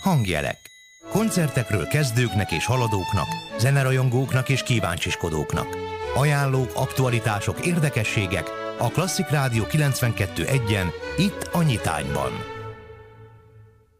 Hangjelek. Koncertekről kezdőknek és haladóknak, zenerajongóknak és kíváncsiskodóknak. Ajánlók, aktualitások, érdekességek a Klasszik Rádió 92.1-en, itt a Nyitányban.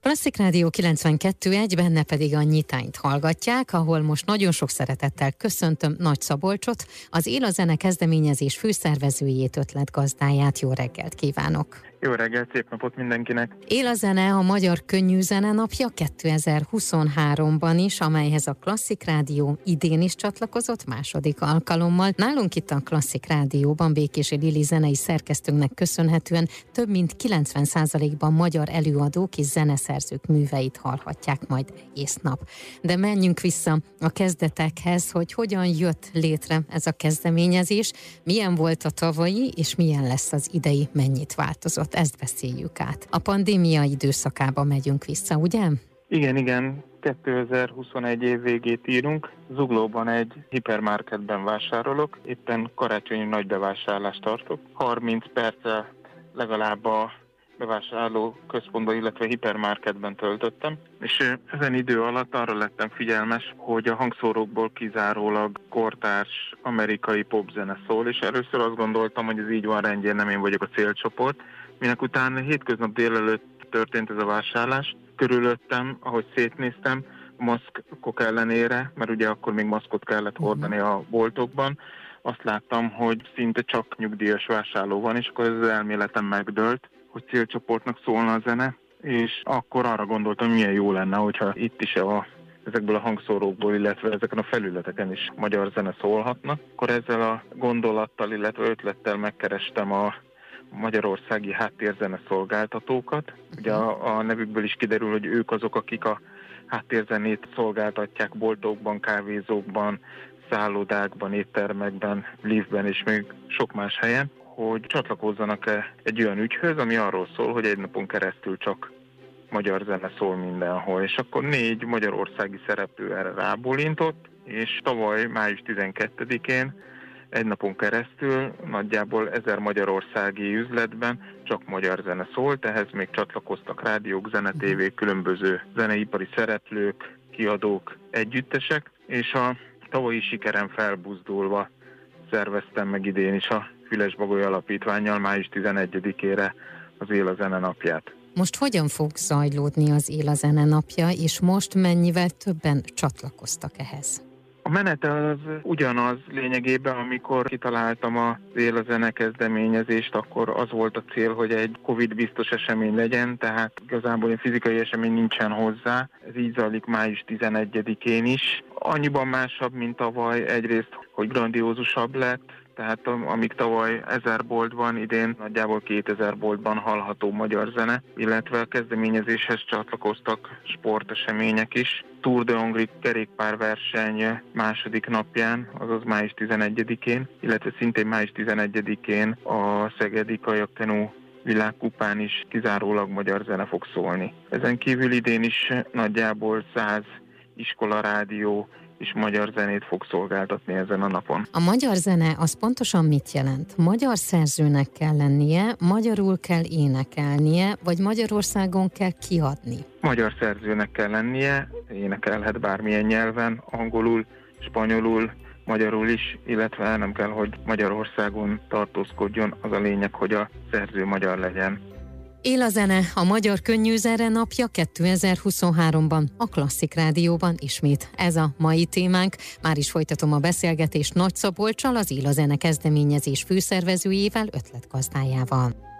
Klasszik Rádió 92.1, benne pedig a nyitányt hallgatják, ahol most nagyon sok szeretettel köszöntöm Nagy Szabolcsot, az Él a Zene kezdeményezés főszervezőjét, ötletgazdáját. Jó reggelt kívánok! Jó reggelt, szép napot mindenkinek! Él a zene a Magyar Könnyű Zene napja 2023-ban is, amelyhez a Klasszik Rádió idén is csatlakozott második alkalommal. Nálunk itt a Klasszik Rádióban Békési Lili zenei szerkesztőnknek köszönhetően több mint 90%-ban magyar előadók és zeneszerzők műveit hallhatják majd egész nap. De menjünk vissza a kezdetekhez, hogy hogyan jött létre ez a kezdeményezés, milyen volt a tavalyi, és milyen lesz az idei, mennyit változott ezt beszéljük át. A pandémia időszakába megyünk vissza, ugye? Igen, igen. 2021 év végét írunk. Zuglóban egy hipermarketben vásárolok. Éppen karácsonyi nagy bevásárlást tartok. 30 perccel legalább a bevásárló központban, illetve hipermarketben töltöttem, és ezen idő alatt arra lettem figyelmes, hogy a hangszórókból kizárólag kortárs amerikai popzene szól, és először azt gondoltam, hogy ez így van rendjén, nem én vagyok a célcsoport, minek után hétköznap délelőtt történt ez a vásárlás. Körülöttem, ahogy szétnéztem, maszkok ellenére, mert ugye akkor még maszkot kellett hordani a boltokban, azt láttam, hogy szinte csak nyugdíjas vásárló van, és akkor ez az elméletem megdőlt, hogy célcsoportnak szólna a zene, és akkor arra gondoltam, milyen jó lenne, hogyha itt is a ezekből a hangszórókból, illetve ezeken a felületeken is magyar zene szólhatna. Akkor ezzel a gondolattal, illetve ötlettel megkerestem a magyarországi háttérzene szolgáltatókat. Ugye a, a nevükből is kiderül, hogy ők azok, akik a háttérzenét szolgáltatják boltokban, kávézókban, szállodákban, éttermekben, liftben és még sok más helyen, hogy csatlakozzanak-e egy olyan ügyhöz, ami arról szól, hogy egy napon keresztül csak magyar zene szól mindenhol. És akkor négy magyarországi szereplő erre rábólintott, és tavaly május 12-én egy napon keresztül nagyjából ezer magyarországi üzletben csak magyar zene szólt, ehhez még csatlakoztak rádiók, zenetévék, különböző zeneipari szereplők, kiadók, együttesek, és a tavalyi sikerem felbuzdulva szerveztem meg idén is a Füles Bagoly Alapítványjal május 11-ére az Él a Zene napját. Most hogyan fog zajlódni az Él a Zene napja, és most mennyivel többen csatlakoztak ehhez? A menet az ugyanaz lényegében, amikor kitaláltam a Él a zene kezdeményezést, akkor az volt a cél, hogy egy Covid biztos esemény legyen, tehát igazából egy fizikai esemény nincsen hozzá. Ez így zajlik május 11-én is. Annyiban másabb, mint tavaly egyrészt, hogy grandiózusabb lett, tehát amíg tavaly ezer boltban, idén nagyjából 2000 boltban hallható magyar zene, illetve a kezdeményezéshez csatlakoztak sportesemények is. Tour de Hongrie kerékpárverseny második napján, azaz május 11-én, illetve szintén május 11-én a Szegedi Kajakkenu világkupán is kizárólag magyar zene fog szólni. Ezen kívül idén is nagyjából 100 iskola rádió és magyar zenét fog szolgáltatni ezen a napon. A magyar zene az pontosan mit jelent? Magyar szerzőnek kell lennie, magyarul kell énekelnie, vagy Magyarországon kell kiadni? Magyar szerzőnek kell lennie, énekelhet bármilyen nyelven, angolul, spanyolul, magyarul is, illetve nem kell, hogy Magyarországon tartózkodjon, az a lényeg, hogy a szerző magyar legyen. Él a zene, a Magyar Könnyűzere napja 2023-ban, a Klasszik Rádióban ismét. Ez a mai témánk. Már is folytatom a beszélgetést Nagy Szabolcsal, az Él a zene kezdeményezés főszervezőjével, ötletgazdájával.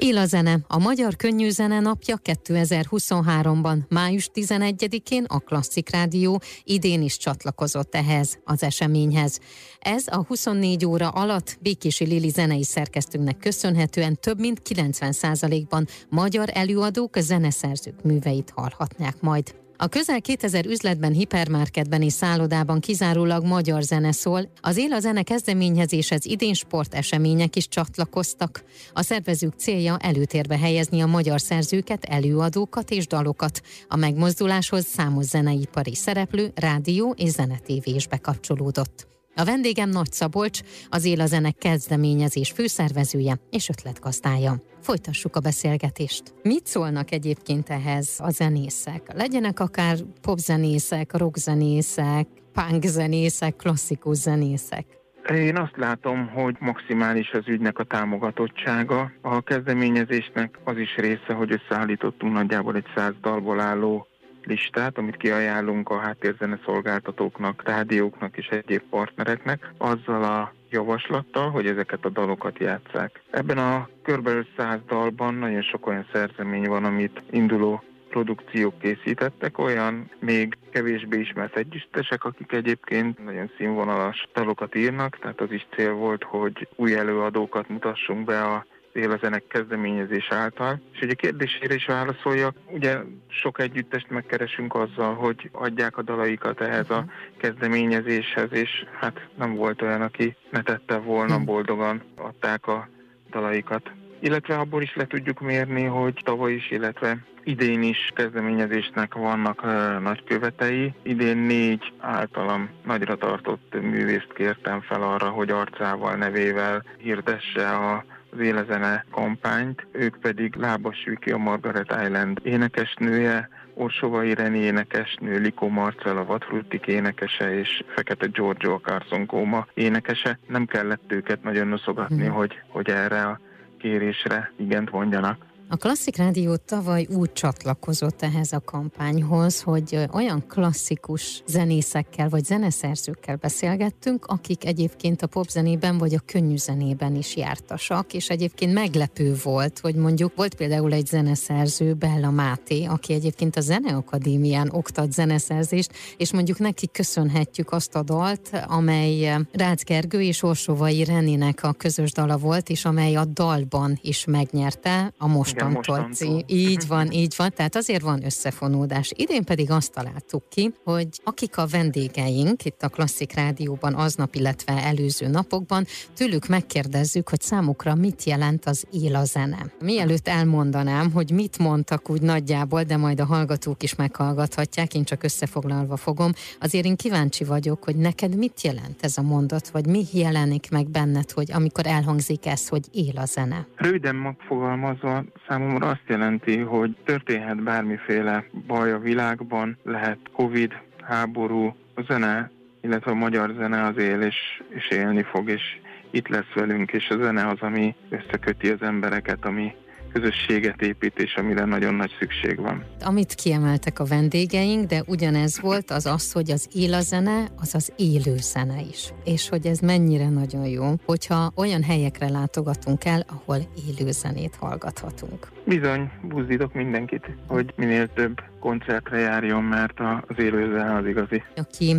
Él a zene, a Magyar Könnyű Zene napja 2023-ban, május 11-én a Klasszik Rádió idén is csatlakozott ehhez az eseményhez. Ez a 24 óra alatt Békési Lili zenei szerkesztőnknek köszönhetően több mint 90%-ban magyar előadók, zeneszerzők műveit hallhatnák majd. A közel 2000 üzletben, hipermarketben és szállodában kizárólag magyar zene szól. Az Él a zene kezdeményezéshez idén sportesemények is csatlakoztak. A szervezők célja előtérbe helyezni a magyar szerzőket, előadókat és dalokat. A megmozduláshoz számos zeneipari szereplő, rádió és zenetévé is bekapcsolódott. A vendégem Nagy Szabolcs, az Él a Zene kezdeményezés főszervezője és ötletgazdája. Folytassuk a beszélgetést. Mit szólnak egyébként ehhez a zenészek? Legyenek akár popzenészek, rockzenészek, punkzenészek, klasszikus zenészek. Én azt látom, hogy maximális az ügynek a támogatottsága. A kezdeményezésnek az is része, hogy összeállítottunk nagyjából egy száz dalból álló listát, amit kiajánlunk a háttérzene szolgáltatóknak, rádióknak és egyéb partnereknek, azzal a javaslattal, hogy ezeket a dalokat játszák. Ebben a körülbelül száz dalban nagyon sok olyan szerzemény van, amit induló produkciók készítettek, olyan még kevésbé ismert együttesek, akik egyébként nagyon színvonalas dalokat írnak, tehát az is cél volt, hogy új előadókat mutassunk be a élezenek kezdeményezés által. És ugye a kérdésére is válaszoljak, ugye sok együttest megkeresünk azzal, hogy adják a dalaikat ehhez a kezdeményezéshez, és hát nem volt olyan, aki ne tette volna, hm. boldogan adták a dalaikat. Illetve abból is le tudjuk mérni, hogy tavaly is, illetve idén is kezdeményezésnek vannak uh, nagykövetei. Idén négy általam nagyra tartott művészt kértem fel arra, hogy arcával, nevével hirdesse a az élezene kampányt, ők pedig Lábas Viki, a Margaret Island énekesnője, Orsova Irene énekesnő, Likó Marcel a Vadfruttik énekese és Fekete Giorgio a Carson Kóma énekese. Nem kellett őket nagyon noszogatni, hmm. hogy, hogy erre a kérésre igent mondjanak. A Klasszik Rádió tavaly úgy csatlakozott ehhez a kampányhoz, hogy olyan klasszikus zenészekkel vagy zeneszerzőkkel beszélgettünk, akik egyébként a popzenében vagy a könnyű zenében is jártasak, és egyébként meglepő volt, hogy mondjuk volt például egy zeneszerző, Bella Máté, aki egyébként a Zeneakadémián oktat zeneszerzést, és mondjuk neki köszönhetjük azt a dalt, amely Rácz Gergő és Orsovai Renének a közös dala volt, és amely a dalban is megnyerte a most mostantól. Így van, így van. Tehát azért van összefonódás. Idén pedig azt találtuk ki, hogy akik a vendégeink itt a Klasszik Rádióban aznap, illetve előző napokban, tőlük megkérdezzük, hogy számukra mit jelent az él a zene. Mielőtt elmondanám, hogy mit mondtak úgy nagyjából, de majd a hallgatók is meghallgathatják, én csak összefoglalva fogom, azért én kíváncsi vagyok, hogy neked mit jelent ez a mondat, vagy mi jelenik meg benned, hogy amikor elhangzik ez, hogy él a zene. Röviden megfogalmazva, számomra azt jelenti, hogy történhet bármiféle baj a világban, lehet Covid, háború, zene, illetve a magyar zene az él és, és élni fog, és itt lesz velünk, és a zene az, ami összeköti az embereket, ami közösséget épít, és amire nagyon nagy szükség van. Amit kiemeltek a vendégeink, de ugyanez volt, az az, hogy az élazene, az az élő zene is. És hogy ez mennyire nagyon jó, hogyha olyan helyekre látogatunk el, ahol élő zenét hallgathatunk. Bizony, buzdítok mindenkit, hogy minél több koncertre járjon, mert az élő zene az igazi. Aki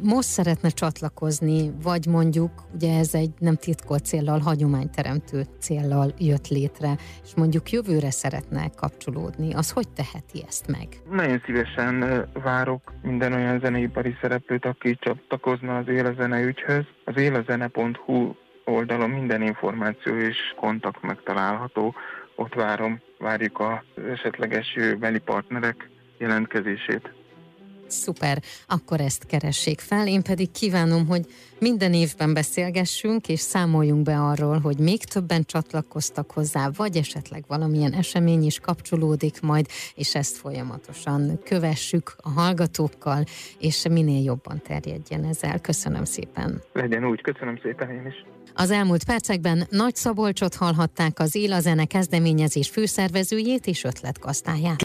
most szeretne csatlakozni, vagy mondjuk, ugye ez egy nem titkolt céllal, hagyományteremtő céllal jött létre, és mondjuk jövőre szeretne kapcsolódni, az hogy teheti ezt meg? Nagyon szívesen várok minden olyan zeneipari szereplőt, aki csatlakozna az Élezene ügyhöz. Az élezene.hu oldalon minden információ és kontakt megtalálható. Ott várom, várjuk az esetleges jövőbeli partnerek jelentkezését. Szuper, akkor ezt keressék fel. Én pedig kívánom, hogy minden évben beszélgessünk, és számoljunk be arról, hogy még többen csatlakoztak hozzá, vagy esetleg valamilyen esemény is kapcsolódik majd, és ezt folyamatosan kövessük a hallgatókkal, és minél jobban terjedjen ezzel. Köszönöm szépen. Legyen úgy, köszönöm szépen én is. Az elmúlt percekben Nagy Szabolcsot hallhatták az Éla Zene kezdeményezés főszervezőjét és ötletgazdáját.